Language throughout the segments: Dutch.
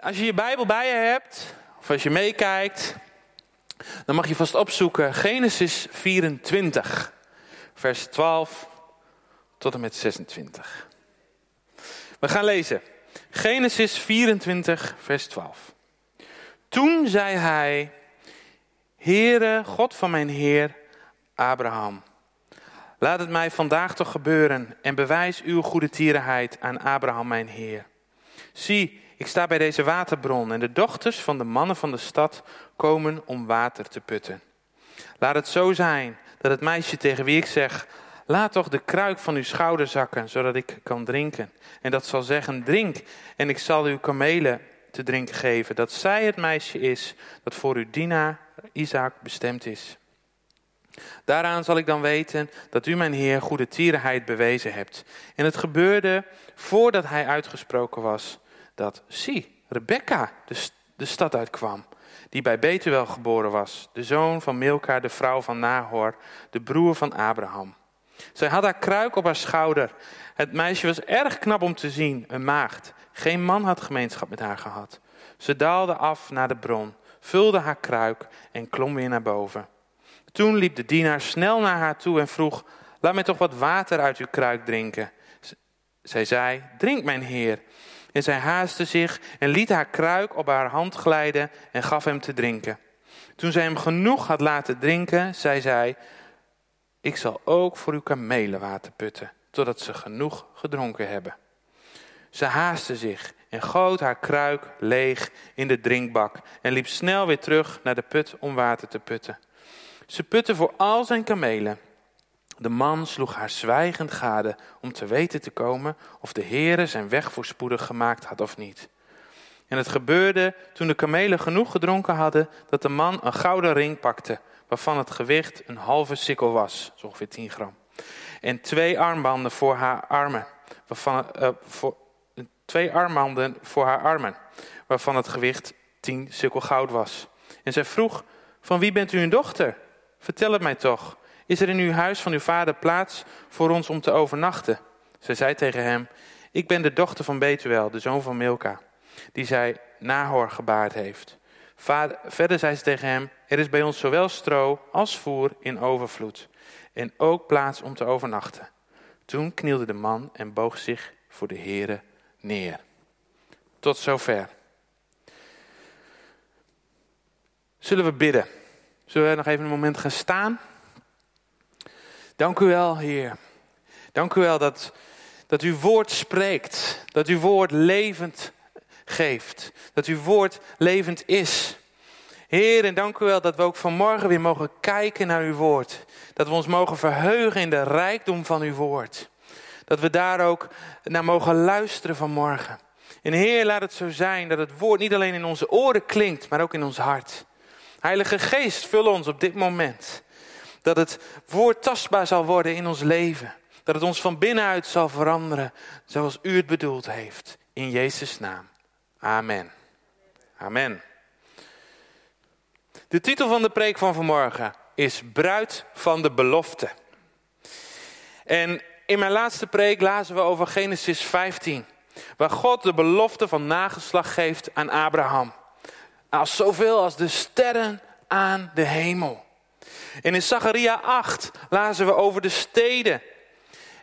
Als je je Bijbel bij je hebt, of als je meekijkt, dan mag je vast opzoeken Genesis 24, vers 12 tot en met 26. We gaan lezen. Genesis 24, vers 12. Toen zei hij, Heere, God van mijn Heer, Abraham, laat het mij vandaag toch gebeuren en bewijs uw goede tierenheid aan Abraham mijn Heer. Zie, ik sta bij deze waterbron en de dochters van de mannen van de stad komen om water te putten. Laat het zo zijn dat het meisje tegen wie ik zeg, laat toch de kruik van uw schouder zakken, zodat ik kan drinken. En dat zal zeggen, drink, en ik zal uw kamelen te drinken geven, dat zij het meisje is dat voor uw dienaar Isaac bestemd is. Daaraan zal ik dan weten dat u mijn Heer goede tierenheid bewezen hebt. En het gebeurde voordat hij uitgesproken was dat, zie, Rebecca de, de stad uitkwam, die bij Betuel geboren was, de zoon van Milka, de vrouw van Nahor, de broer van Abraham. Zij had haar kruik op haar schouder. Het meisje was erg knap om te zien, een maagd. Geen man had gemeenschap met haar gehad. Ze daalde af naar de bron, vulde haar kruik en klom weer naar boven. Toen liep de dienaar snel naar haar toe en vroeg: Laat mij toch wat water uit uw kruik drinken. Zij zei: Drink, mijn heer. En zij haastte zich en liet haar kruik op haar hand glijden en gaf hem te drinken. Toen zij hem genoeg had laten drinken, zei zij: Ik zal ook voor uw kamelen water putten, totdat ze genoeg gedronken hebben. Ze haastte zich en goot haar kruik leeg in de drinkbak en liep snel weer terug naar de put om water te putten. Ze putte voor al zijn kamelen. De man sloeg haar zwijgend gade om te weten te komen of de Heere zijn weg voorspoedig gemaakt had of niet. En het gebeurde toen de kamelen genoeg gedronken hadden dat de man een gouden ring pakte, waarvan het gewicht een halve sikkel was, zo ongeveer 10 gram. En twee armbanden voor haar armen, waarvan, uh, voor, twee armbanden voor haar armen, waarvan het gewicht 10 sikkel goud was. En zij vroeg, van wie bent u een dochter? Vertel het mij toch. Is er in uw huis van uw vader plaats voor ons om te overnachten? Zij zei tegen hem, ik ben de dochter van Betuel, de zoon van Milka, die zij Nahor gebaard heeft. Vader, verder zei ze tegen hem, er is bij ons zowel stro als voer in overvloed en ook plaats om te overnachten. Toen knielde de man en boog zich voor de Heere neer. Tot zover. Zullen we bidden? Zullen we nog even een moment gaan staan? Dank u wel, Heer. Dank u wel dat, dat uw woord spreekt. Dat uw woord levend geeft. Dat uw woord levend is. Heer, en dank u wel dat we ook vanmorgen weer mogen kijken naar uw woord. Dat we ons mogen verheugen in de rijkdom van uw woord. Dat we daar ook naar mogen luisteren vanmorgen. En Heer, laat het zo zijn dat het woord niet alleen in onze oren klinkt, maar ook in ons hart. Heilige Geest, vul ons op dit moment. Dat het woord tastbaar zal worden in ons leven. Dat het ons van binnenuit zal veranderen zoals u het bedoeld heeft. In Jezus' naam. Amen. Amen. De titel van de preek van vanmorgen is Bruid van de Belofte. En in mijn laatste preek lazen we over Genesis 15. Waar God de belofte van nageslag geeft aan Abraham. Als zoveel als de sterren aan de hemel. En in Zacharia 8 lazen we over de steden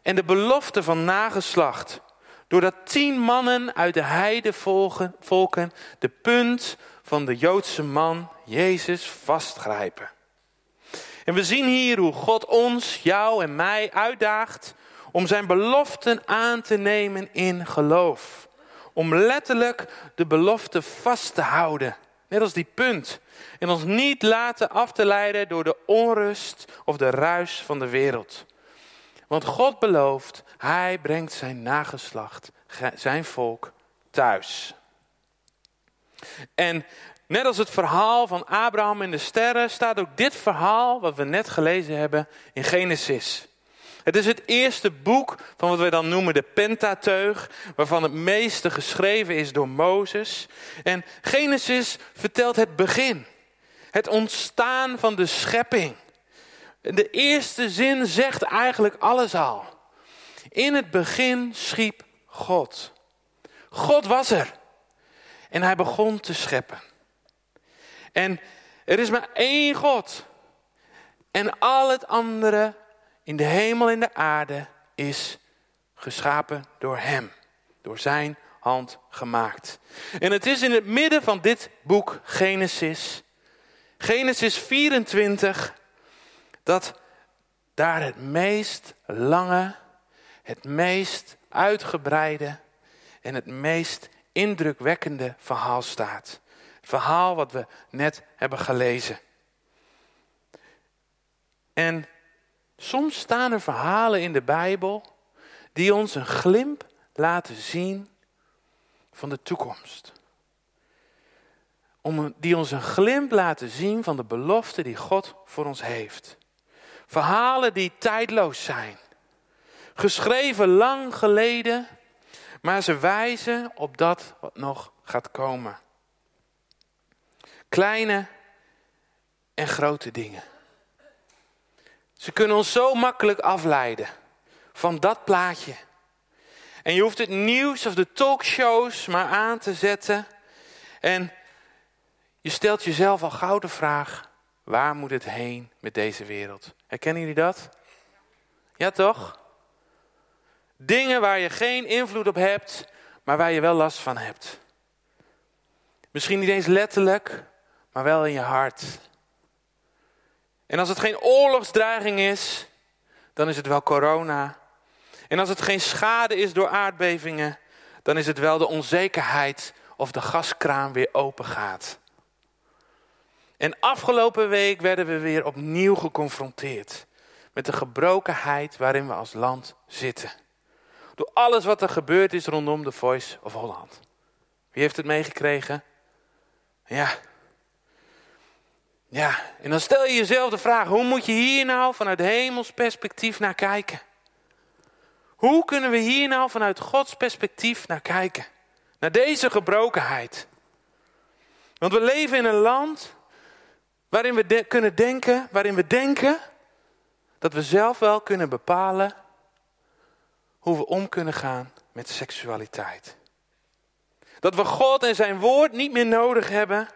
en de belofte van nageslacht. Doordat tien mannen uit de heide volken de punt van de Joodse man Jezus vastgrijpen. En we zien hier hoe God ons, jou en mij uitdaagt om zijn beloften aan te nemen in geloof. Om letterlijk de belofte vast te houden. Net als die punt. En ons niet laten af te leiden door de onrust of de ruis van de wereld. Want God belooft, hij brengt zijn nageslacht, zijn volk thuis. En net als het verhaal van Abraham en de sterren, staat ook dit verhaal, wat we net gelezen hebben, in Genesis. Het is het eerste boek van wat wij dan noemen de Pentateuch, waarvan het meeste geschreven is door Mozes. En Genesis vertelt het begin, het ontstaan van de schepping. De eerste zin zegt eigenlijk alles al. In het begin schiep God. God was er. En hij begon te scheppen. En er is maar één God. En al het andere in de hemel en de aarde is geschapen door Hem. Door Zijn hand gemaakt. En het is in het midden van dit boek Genesis, Genesis 24, dat daar het meest lange, het meest uitgebreide en het meest indrukwekkende verhaal staat. Het verhaal wat we net hebben gelezen. En soms staan er verhalen in de Bijbel die ons een glimp laten zien van de toekomst. Om, die ons een glimp laten zien van de belofte die God voor ons heeft. Verhalen die tijdloos zijn. Geschreven lang geleden, maar ze wijzen op dat wat nog gaat komen. Kleine en grote dingen. Ze kunnen ons zo makkelijk afleiden van dat plaatje. En je hoeft het nieuws of de talkshows maar aan te zetten. En je stelt jezelf al gauw de vraag: waar moet het heen met deze wereld? Herkennen jullie dat? Ja, toch? Dingen waar je geen invloed op hebt, maar waar je wel last van hebt. Misschien niet eens letterlijk, maar wel in je hart. En als het geen oorlogsdreiging is, dan is het wel corona. En als het geen schade is door aardbevingen, dan is het wel de onzekerheid of de gaskraan weer open gaat. En afgelopen week werden we weer opnieuw geconfronteerd met de gebrokenheid waarin we als land zitten. Door alles wat er gebeurd is rondom de Voice of Holland. Wie heeft het meegekregen? Ja. Ja, en dan stel je jezelf de vraag, hoe moet je hier nou vanuit hemels perspectief naar kijken? Hoe kunnen we hier nou vanuit Gods perspectief naar kijken? Naar deze gebrokenheid. Want we leven in een land waarin we kunnen denken, waarin we denken dat we zelf wel kunnen bepalen hoe we om kunnen gaan met seksualiteit. Dat we God en zijn woord niet meer nodig hebben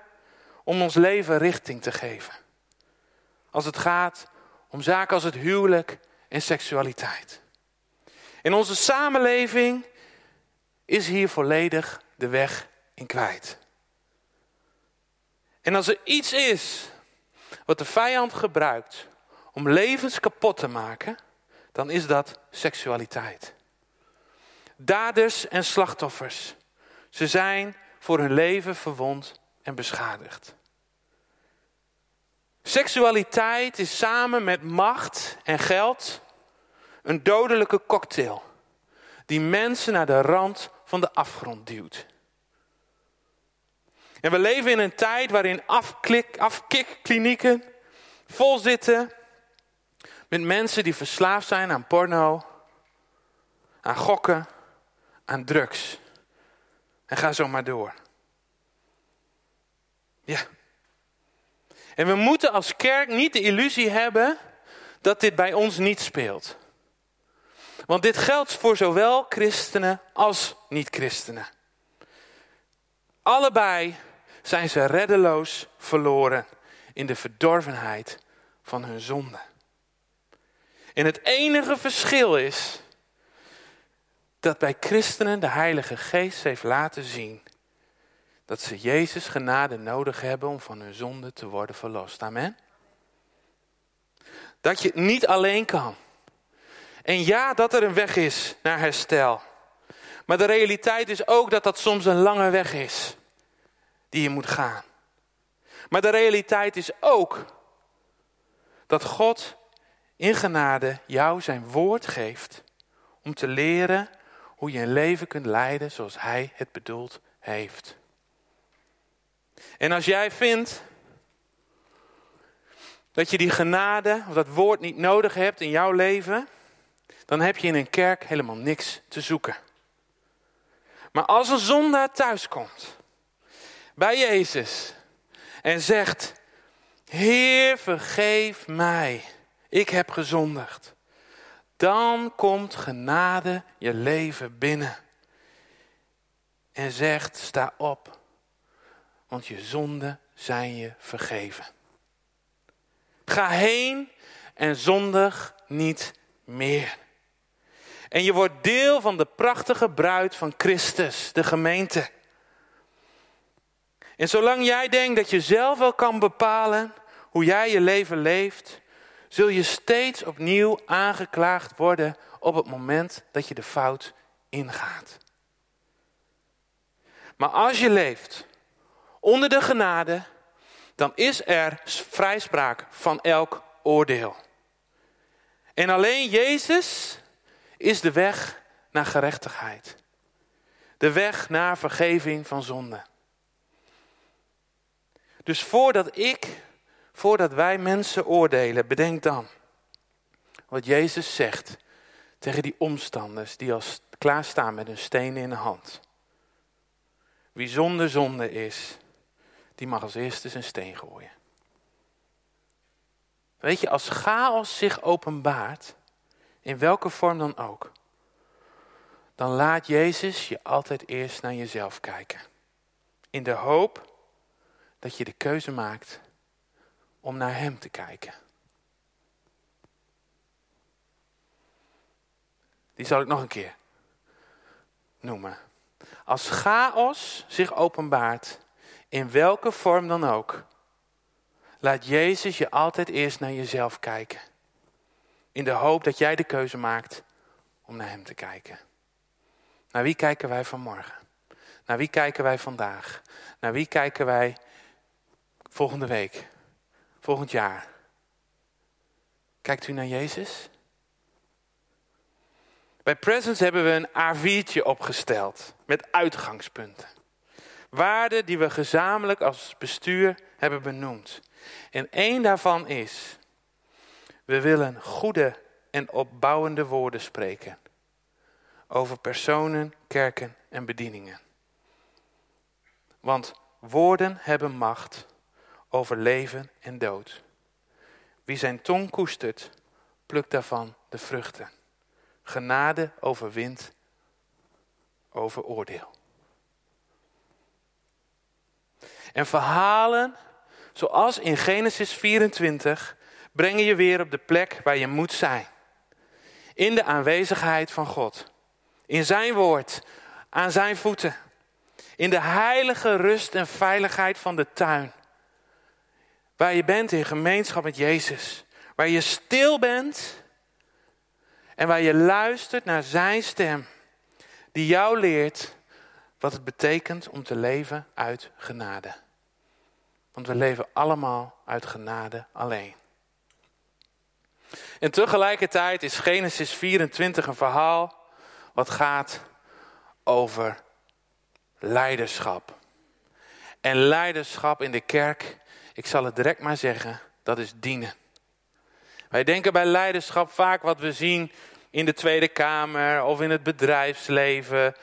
om ons leven richting te geven. Als het gaat om zaken als het huwelijk en seksualiteit. In onze samenleving is hier volledig de weg in kwijt. En als er iets is wat de vijand gebruikt om levens kapot te maken, dan is dat seksualiteit. Daders en slachtoffers, ze zijn voor hun leven verwond en beschadigd. Seksualiteit is samen met macht en geld een dodelijke cocktail die mensen naar de rand van de afgrond duwt. En we leven in een tijd waarin afkikklinieken vol zitten met mensen die verslaafd zijn aan porno, aan gokken, aan drugs. En ga zo maar door. Ja. En we moeten als kerk niet de illusie hebben dat dit bij ons niet speelt. Want dit geldt voor zowel christenen als niet-christenen. Allebei zijn ze reddeloos verloren in de verdorvenheid van hun zonde. En het enige verschil is dat bij christenen de Heilige Geest heeft laten zien dat ze Jezus genade nodig hebben om van hun zonde te worden verlost. Amen. Dat je het niet alleen kan. En ja, dat er een weg is naar herstel. Maar de realiteit is ook dat dat soms een lange weg is die je moet gaan. Maar de realiteit is ook dat God in genade jou zijn woord geeft om te leren hoe je een leven kunt leiden zoals Hij het bedoeld heeft. En als jij vindt dat je die genade of dat woord niet nodig hebt in jouw leven, dan heb je in een kerk helemaal niks te zoeken. Maar als een zondaar thuiskomt bij Jezus en zegt: Heer, vergeef mij, ik heb gezondigd. Dan komt genade je leven binnen en zegt: Sta op, want je zonden zijn je vergeven. Ga heen en zondig niet meer. En je wordt deel van de prachtige bruid van Christus, de gemeente. En zolang jij denkt dat je zelf wel kan bepalen hoe jij je leven leeft, zul je steeds opnieuw aangeklaagd worden op het moment dat je de fout ingaat. Maar als je leeft onder de genade, dan is er vrijspraak van elk oordeel. En alleen Jezus is de weg naar gerechtigheid. De weg naar vergeving van zonde. Dus voordat ik, voordat wij mensen oordelen, bedenk dan wat Jezus zegt tegen die omstanders die als klaarstaan met hun stenen in de hand. Wie zonder zonde is, die mag als eerste zijn steen gooien. Weet je, als chaos zich openbaart, in welke vorm dan ook, dan laat Jezus je altijd eerst naar jezelf kijken. In de hoop dat je de keuze maakt om naar Hem te kijken. Die zal ik nog een keer noemen. Als chaos zich openbaart, in welke vorm dan ook, laat Jezus je altijd eerst naar jezelf kijken. In de hoop dat jij de keuze maakt om naar Hem te kijken. Naar wie kijken wij vanmorgen? Naar wie kijken wij vandaag? Naar wie kijken wij volgende week? Volgend jaar? Kijkt u naar Jezus? Bij Presence hebben we een A4'tje opgesteld met uitgangspunten. Waarden die we gezamenlijk als bestuur hebben benoemd. En één daarvan is, we willen goede en opbouwende woorden spreken. Over personen, kerken en bedieningen. Want woorden hebben macht over leven en dood. Wie zijn tong koestert, plukt daarvan de vruchten. Genade overwint over oordeel. En verhalen zoals in Genesis 24 brengen je weer op de plek waar je moet zijn. In de aanwezigheid van God. In zijn woord, aan zijn voeten. In de heilige rust en veiligheid van de tuin. Waar je bent in gemeenschap met Jezus. Waar je stil bent en waar je luistert naar zijn stem. Die jou leert wat het betekent om te leven uit genade. Want we leven allemaal uit genade alleen. En tegelijkertijd is Genesis 24 een verhaal wat gaat over leiderschap. En leiderschap in de kerk, ik zal het direct maar zeggen, dat is dienen. Wij denken bij leiderschap vaak wat we zien in de Tweede Kamer of in het bedrijfsleven.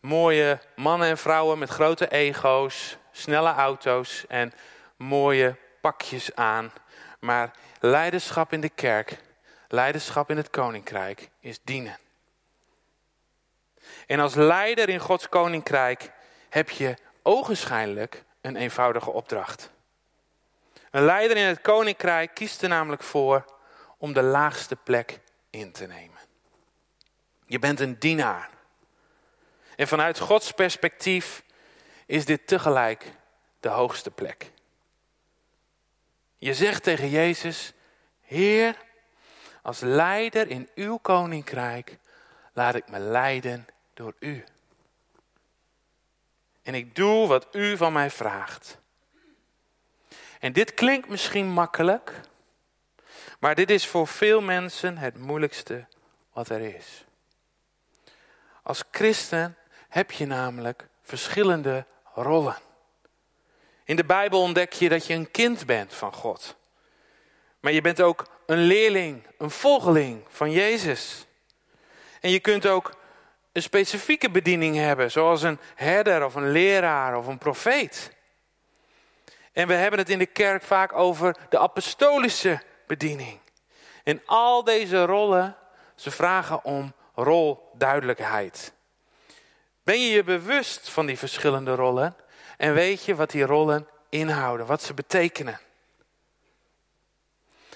Mooie mannen en vrouwen met grote ego's, snelle auto's en mooie pakjes aan. Maar leiderschap in de kerk, leiderschap in het koninkrijk is dienen. En als leider in Gods koninkrijk heb je ogenschijnlijk een eenvoudige opdracht. Een leider in het koninkrijk kiest er namelijk voor om de laagste plek in te nemen. Je bent een dienaar. En vanuit Gods perspectief is dit tegelijk de hoogste plek. Je zegt tegen Jezus, Heer, als leider in uw koninkrijk laat ik me leiden door u. En ik doe wat u van mij vraagt. En dit klinkt misschien makkelijk, maar dit is voor veel mensen het moeilijkste wat er is. Als christen heb je namelijk verschillende rollen. In de Bijbel ontdek je dat je een kind bent van God. Maar je bent ook een leerling, een volgeling van Jezus. En je kunt ook een specifieke bediening hebben, zoals een herder of een leraar of een profeet. En we hebben het in de kerk vaak over de apostolische bediening. En al deze rollen, ze vragen om rolduidelijkheid. Ben je je bewust van die verschillende rollen? En weet je wat die rollen inhouden, wat ze betekenen?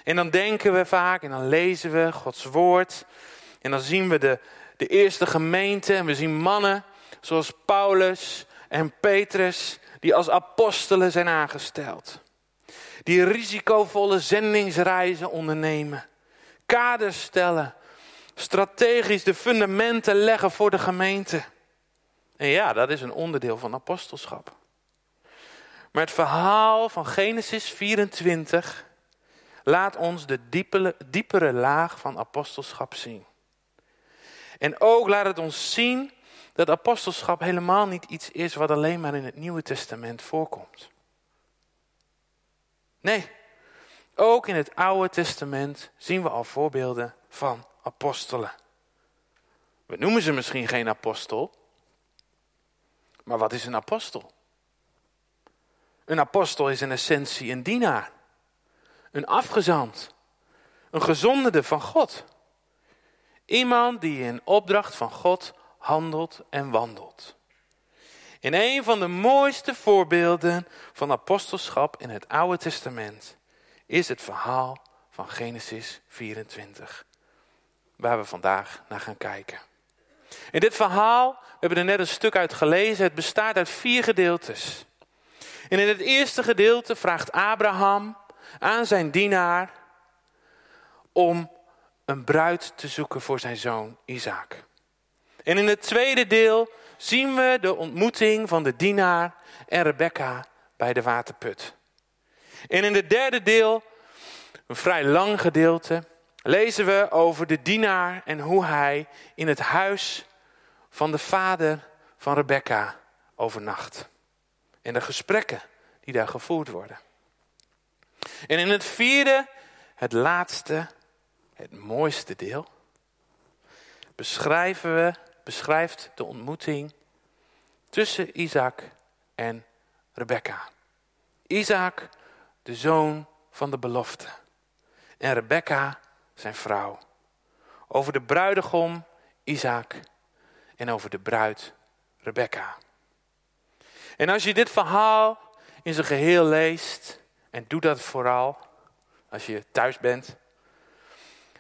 En dan denken we vaak en dan lezen we Gods woord. En dan zien we de, de eerste gemeente en we zien mannen zoals Paulus en Petrus die als apostelen zijn aangesteld. Die risicovolle zendingsreizen ondernemen. Kaders stellen. Strategisch de fundamenten leggen voor de gemeente. En ja, dat is een onderdeel van apostelschap. Maar het verhaal van Genesis 24 laat ons de diepere, diepere laag van apostelschap zien. En ook laat het ons zien dat apostelschap helemaal niet iets is wat alleen maar in het Nieuwe Testament voorkomt. Nee, ook in het Oude Testament zien we al voorbeelden van apostelen. We noemen ze misschien geen apostel, maar wat is een apostel? Een apostel is in essentie een dienaar, een afgezant, een gezonderde van God. Iemand die in opdracht van God handelt en wandelt. In een van de mooiste voorbeelden van apostelschap in het Oude Testament is het verhaal van Genesis 24, waar we vandaag naar gaan kijken. In dit verhaal, we hebben er net een stuk uit gelezen, het bestaat uit vier gedeeltes. En in het eerste gedeelte vraagt Abraham aan zijn dienaar om een bruid te zoeken voor zijn zoon Isaac. En in het tweede deel zien we de ontmoeting van de dienaar en Rebecca bij de waterput. En in het derde deel, een vrij lang gedeelte, lezen we over de dienaar en hoe hij in het huis van de vader van Rebecca overnacht. En de gesprekken die daar gevoerd worden. En in het vierde, het laatste, het mooiste deel, beschrijven we, beschrijft de ontmoeting tussen Isaac en Rebecca. Isaac, de zoon van de belofte. En Rebecca, zijn vrouw. Over de bruidegom Isaac en over de bruid Rebecca. En als je dit verhaal in zijn geheel leest, en doe dat vooral als je thuis bent,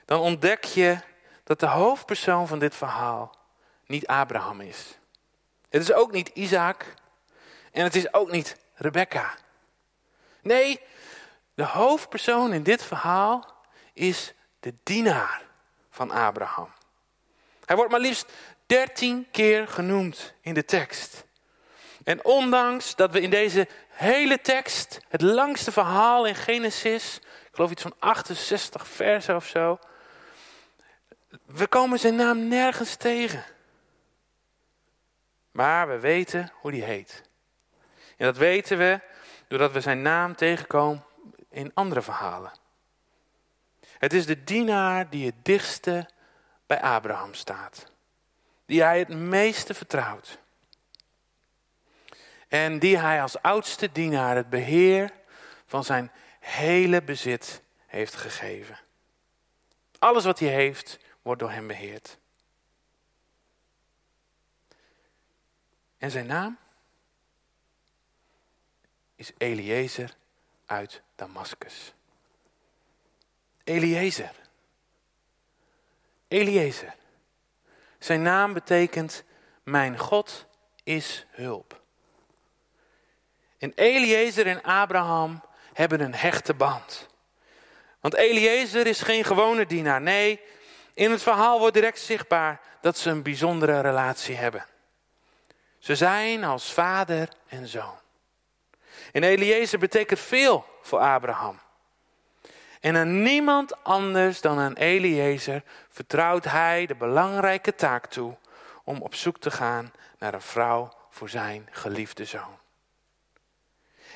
dan ontdek je dat de hoofdpersoon van dit verhaal niet Abraham is. Het is ook niet Isaac en het is ook niet Rebecca. Nee, de hoofdpersoon in dit verhaal is de dienaar van Abraham. Hij wordt maar liefst dertien keer genoemd in de tekst. En ondanks dat we in deze hele tekst, het langste verhaal in Genesis, ik geloof iets van 68 versen of zo, we komen zijn naam nergens tegen. Maar we weten hoe die heet. En dat weten we doordat we zijn naam tegenkomen in andere verhalen. Het is de dienaar die het dichtste bij Abraham staat. Die hij het meeste vertrouwt. En die hij als oudste dienaar het beheer van zijn hele bezit heeft gegeven. Alles wat hij heeft, wordt door hem beheerd. En zijn naam is Eliezer uit Damascus. Eliezer. Eliezer. Zijn naam betekent mijn God is hulp. En Eliezer en Abraham hebben een hechte band. Want Eliezer is geen gewone dienaar. Nee, in het verhaal wordt direct zichtbaar dat ze een bijzondere relatie hebben. Ze zijn als vader en zoon. En Eliezer betekent veel voor Abraham. En aan niemand anders dan aan Eliezer vertrouwt hij de belangrijke taak toe om op zoek te gaan naar een vrouw voor zijn geliefde zoon.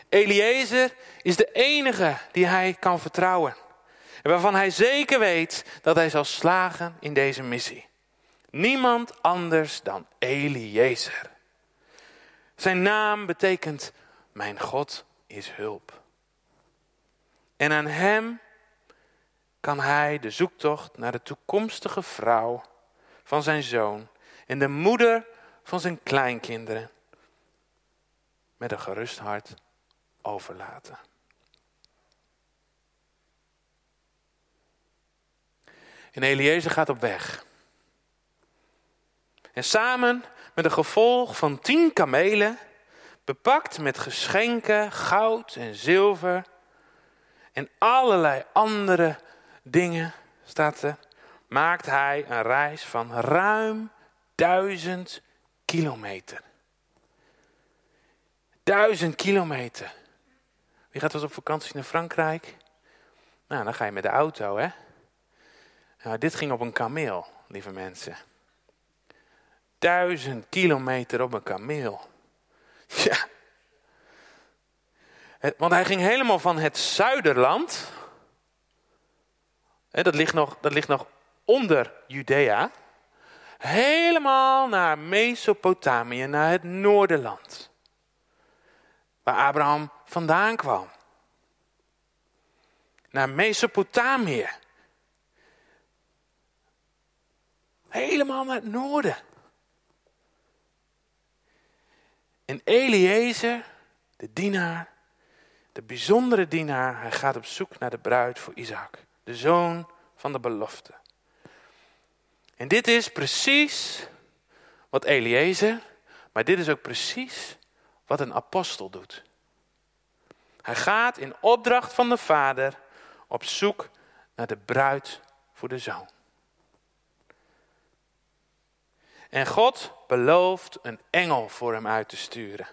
Eliezer is de enige die hij kan vertrouwen. En waarvan hij zeker weet dat hij zal slagen in deze missie. Niemand anders dan Eliezer. Zijn naam betekent mijn God is hulp. En aan hem kan hij de zoektocht naar de toekomstige vrouw van zijn zoon en de moeder van zijn kleinkinderen met een gerust hart overlaten. En Eliezer gaat op weg. En samen met een gevolg van tien kamelen, bepakt met geschenken, goud en zilver en allerlei andere dingen, staat er, maakt hij een reis van ruim duizend kilometer. Duizend kilometer. Wie gaat dus op vakantie naar Frankrijk? Nou, dan ga je met de auto, hè? Nou, dit ging op een kameel, lieve mensen. Duizend kilometer op een kameel. Ja. Want hij ging helemaal van het zuiderland. Dat ligt nog, dat ligt nog onder Judea. Helemaal naar Mesopotamië, naar het noorderland. Waar Abraham vandaan kwam. Naar Mesopotamië. Helemaal naar het noorden. En Eliezer, de dienaar, de bijzondere dienaar, hij gaat op zoek naar de bruid voor Isaac, de zoon van de belofte. En dit is precies wat Eliezer, maar dit is ook precies wat een apostel doet. Hij gaat in opdracht van de vader op zoek naar de bruid voor de zoon. En God belooft een engel voor hem uit te sturen,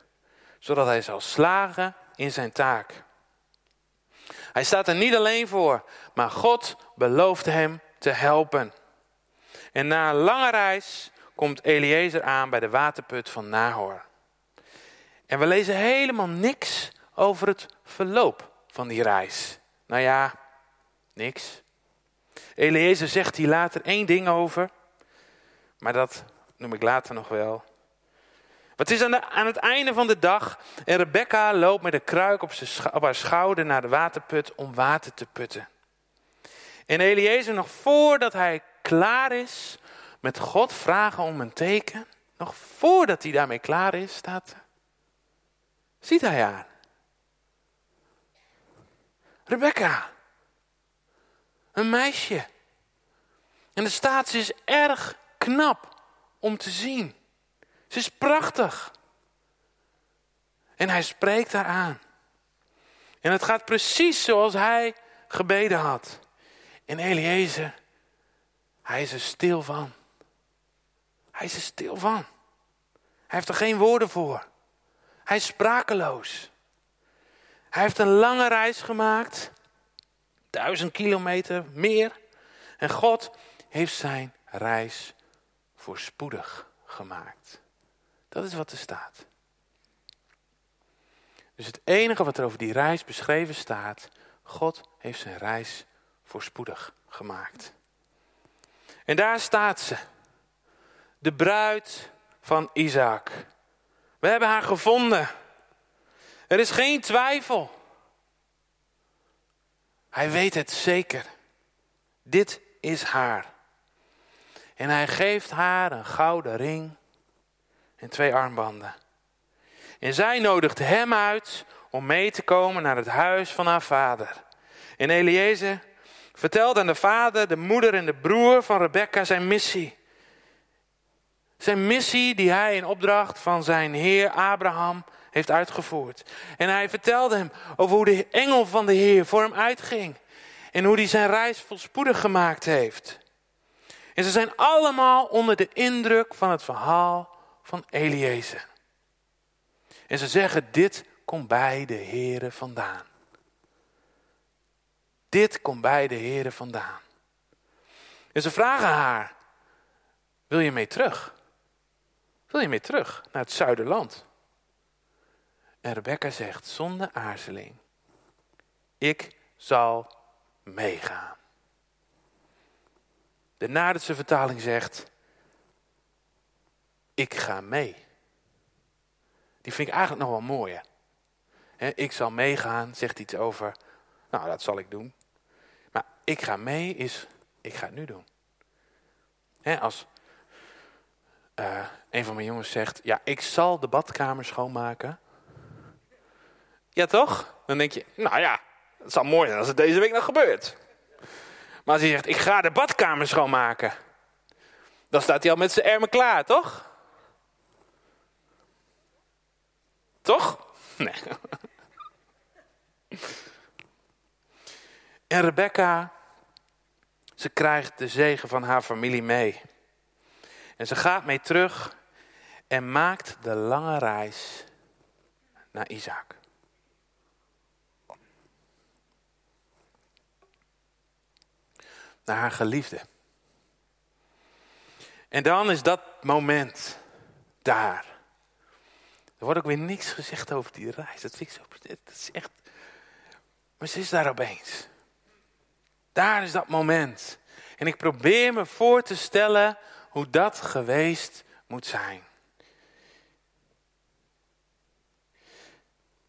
zodat hij zal slagen in zijn taak. Hij staat er niet alleen voor, maar God belooft hem te helpen. En na een lange reis komt Eliezer aan bij de waterput van Nahor. En we lezen helemaal niks over het verloop van die reis. Nou ja, niks. Eliezer zegt hier later één ding over, maar dat noem ik later nog wel. Het is aan, de, aan, het einde van de dag en Rebecca loopt met een kruik op, op haar schouder naar de waterput om water te putten. En Eliezer, nog voordat hij klaar is met God vragen om een teken, nog voordat hij daarmee klaar is, staat, ziet hij haar. Rebecca, een meisje. En de staat, ze is erg knap om te zien. Ze is prachtig. En hij spreekt haar aan. En het gaat precies zoals hij gebeden had. En Eliezer, hij is er stil van. Hij is er stil van. Hij heeft er geen woorden voor. Hij is sprakeloos. Hij heeft een lange reis gemaakt. Duizend kilometer meer. En God heeft zijn reis voorspoedig gemaakt. Dat is wat er staat. Dus het enige wat er over die reis beschreven staat, God heeft zijn reis voorspoedig gemaakt. En daar staat ze, de bruid van Isaac. We hebben haar gevonden. Er is geen twijfel. Hij weet het zeker. Dit is haar. En hij geeft haar een gouden ring en twee armbanden. En zij nodigt hem uit om mee te komen naar het huis van haar vader. En Eliezer vertelt aan de vader, de moeder en de broer van Rebecca zijn missie. Zijn missie die hij in opdracht van zijn heer Abraham heeft uitgevoerd. En hij vertelde hem over hoe de engel van de heer voor hem uitging. En hoe hij zijn reis volspoedig gemaakt heeft. En ze zijn allemaal onder de indruk van het verhaal van Eliezer. En ze zeggen, dit komt bij de Here vandaan. Dit komt bij de Here vandaan. En ze vragen haar, wil je mee terug? Wil je mee terug naar het zuiderland? En Rebecca zegt zonder aarzeling, ik zal meegaan. De Naderse vertaling zegt, ik ga mee. Die vind ik eigenlijk nog wel mooi. ik zal meegaan, zegt iets over, nou dat zal ik doen. Maar ik ga mee is, ik ga het nu doen. als uh, een van mijn jongens zegt, ja ik zal de badkamer schoonmaken. Ja, toch? Dan denk je, nou ja, het zal mooi zijn als het deze week nog gebeurt. Maar als hij zegt, ik ga de badkamer schoonmaken. Dan staat hij al met zijn ermen klaar, toch? Toch? Nee. En Rebecca, ze krijgt de zegen van haar familie mee. En ze gaat mee terug en maakt de lange reis naar Isaac. Naar haar geliefde. En dan is dat moment daar. Er wordt ook weer niks gezegd over die reis. Dat vind ik zo. Is echt. Maar ze is daar opeens. Daar is dat moment. En ik probeer me voor te stellen hoe dat geweest moet zijn.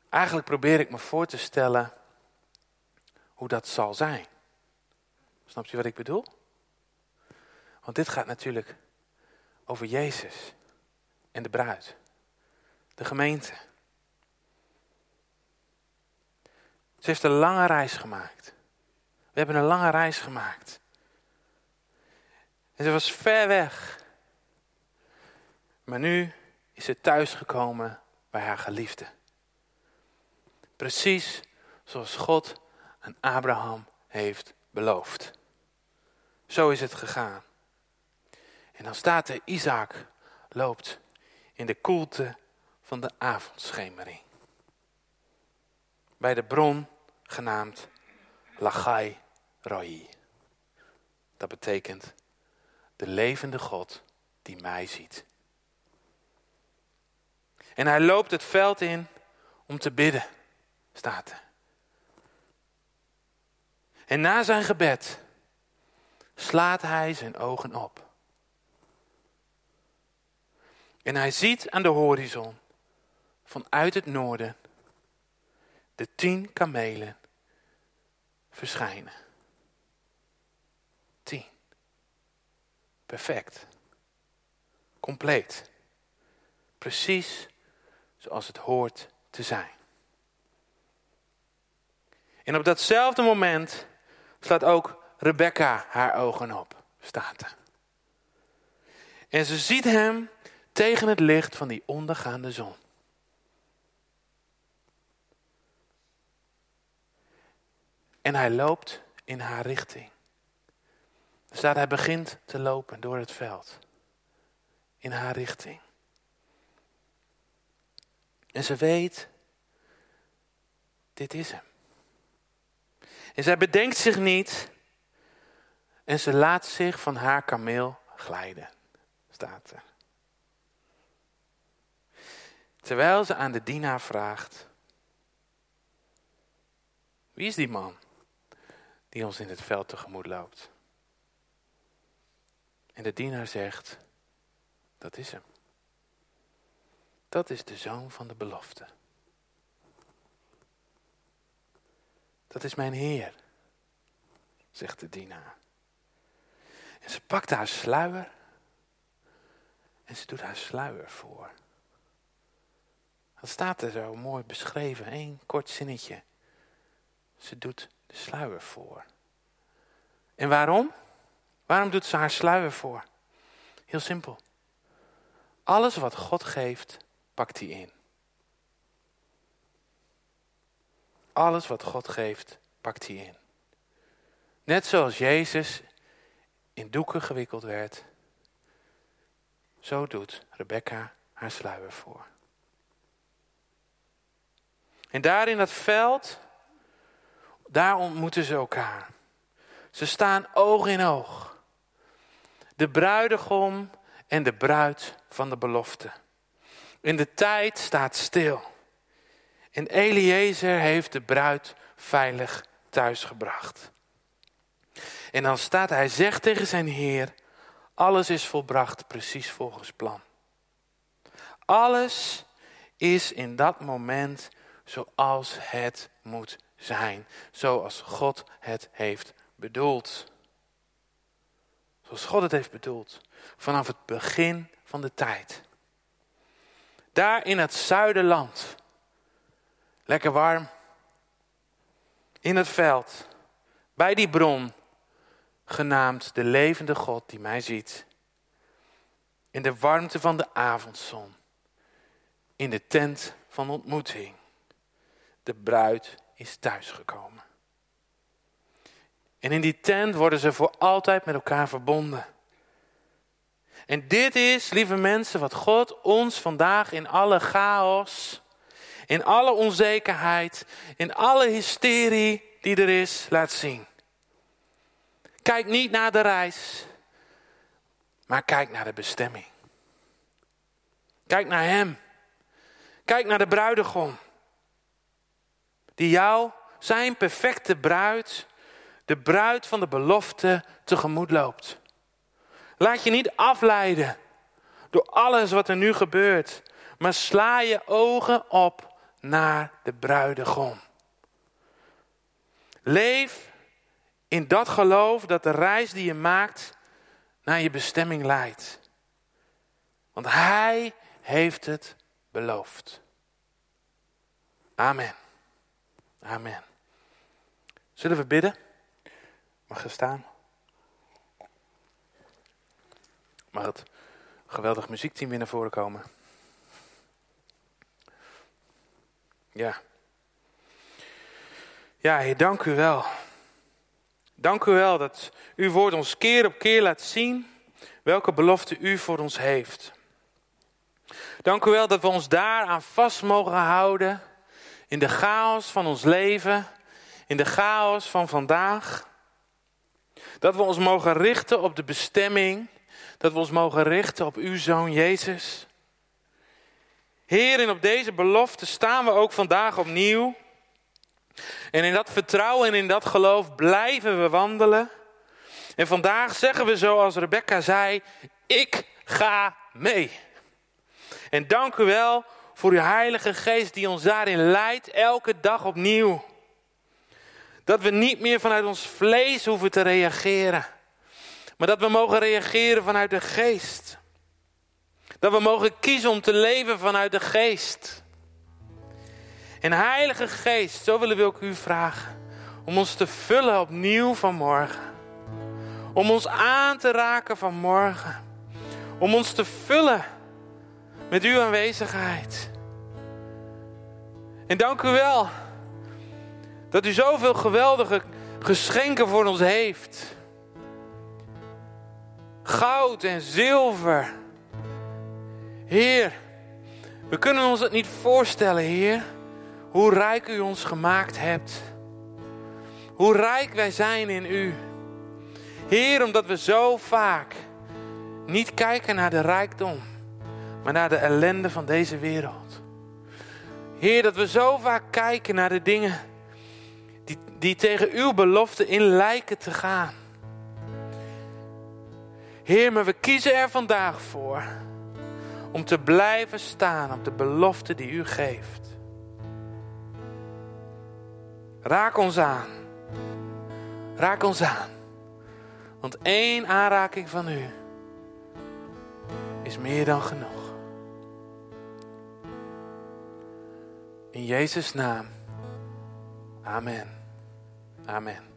Eigenlijk probeer ik me voor te stellen hoe dat zal zijn. Snap je wat ik bedoel? Want dit gaat natuurlijk over Jezus en de bruid, de gemeente. Ze heeft een lange reis gemaakt. We hebben een lange reis gemaakt. En ze was ver weg. Maar nu is ze thuisgekomen bij haar geliefde. Precies zoals God aan Abraham heeft beloofd. Zo is het gegaan. En dan staat er, Isaac loopt in de koelte van de avondschemering. Bij de bron genaamd Lachai Roi. Dat betekent de levende God die mij ziet. En hij loopt het veld in om te bidden, staat er. En na zijn gebed slaat hij zijn ogen op. En hij ziet aan de horizon vanuit het noorden de tien kamelen verschijnen. Tien. Perfect. Compleet. Precies zoals het hoort te zijn. En op datzelfde moment slaat ook Rebecca haar ogen op, staat er. En ze ziet hem tegen het licht van die ondergaande zon. En hij loopt in haar richting. Staat, hij begint te lopen door het veld. In haar richting. En ze weet, dit is hem. En zij bedenkt zich niet en ze laat zich van haar kameel glijden, staat er. Terwijl ze aan de dienaar vraagt, wie is die man die ons in het veld tegemoet loopt? En de dienaar zegt, dat is hem. Dat is de zoon van de belofte. Dat is mijn Heer, zegt de dienaar. En ze pakt haar sluier en ze doet haar sluier voor. Dat staat er zo mooi beschreven, één kort zinnetje. Ze doet de sluier voor. En waarom? Waarom doet ze haar sluier voor? Heel simpel. Alles wat God geeft, pakt hij in. Alles wat God geeft, pakt hij in. Net zoals Jezus in doeken gewikkeld werd, zo doet Rebecca haar sluier voor. En daar in dat veld, daar ontmoeten ze elkaar. Ze staan oog in oog. De bruidegom en de bruid van de belofte. In de tijd staat stil. En Eliezer heeft de bruid veilig thuisgebracht. En dan staat hij, zegt tegen zijn Heer, alles is volbracht precies volgens plan. Alles is in dat moment zoals het moet zijn. Zoals God het heeft bedoeld. Zoals God het heeft bedoeld. Vanaf het begin van de tijd. Daar in het zuiderland Lekker warm. In het veld. Bij die bron. Genaamd de levende God die mij ziet. In de warmte van de avondzon. In de tent van ontmoeting. De bruid is thuisgekomen. En in die tent worden ze voor altijd met elkaar verbonden. En dit is, lieve mensen, wat God ons vandaag in alle chaos, in alle onzekerheid, in alle hysterie die er is, laat zien. Kijk niet naar de reis, maar kijk naar de bestemming. Kijk naar Hem. Kijk naar de bruidegom. Die jou, zijn perfecte bruid, de bruid van de belofte, tegemoet loopt. Laat je niet afleiden door alles wat er nu gebeurt, maar sla je ogen op naar de bruidegom. Leef in dat geloof dat de reis die je maakt naar je bestemming leidt. Want Hij heeft het beloofd. Amen. Amen. Zullen we bidden? Mag je staan? Mag het geweldig muziekteam weer naar voren komen? Ja. Ja, Heer, dank u wel. Dank u wel dat uw woord ons keer op keer laat zien welke belofte u voor ons heeft. Dank u wel dat we ons daaraan vast mogen houden in de chaos van ons leven, in de chaos van vandaag. Dat we ons mogen richten op de bestemming, dat we ons mogen richten op uw zoon Jezus. Heer, en op deze belofte staan we ook vandaag opnieuw. En in dat vertrouwen en in dat geloof blijven we wandelen. En vandaag zeggen we zoals Rebecca zei, ik ga mee. En dank u wel voor uw Heilige Geest die ons daarin leidt, elke dag opnieuw. Dat we niet meer vanuit ons vlees hoeven te reageren, maar dat we mogen reageren vanuit de Geest. Dat we mogen kiezen om te leven vanuit de Geest. En Heilige Geest, zo willen we ook u vragen om ons te vullen opnieuw vanmorgen. Om ons aan te raken vanmorgen. Om ons te vullen met uw aanwezigheid. En dank u wel dat u zoveel geweldige geschenken voor ons heeft. Goud en zilver. Heer, we kunnen ons het niet voorstellen, Heer, hoe rijk u ons gemaakt hebt. Hoe rijk wij zijn in u. Heer, omdat we zo vaak niet kijken naar de rijkdom, maar naar de ellende van deze wereld. Heer, dat we zo vaak kijken naar de dingen die, die tegen uw belofte in lijken te gaan. Heer, maar we kiezen er vandaag voor om te blijven staan op de belofte die u geeft. Raak ons aan. Raak ons aan. Want één aanraking van u is meer dan genoeg. In Jezus' naam. Amen. Amen.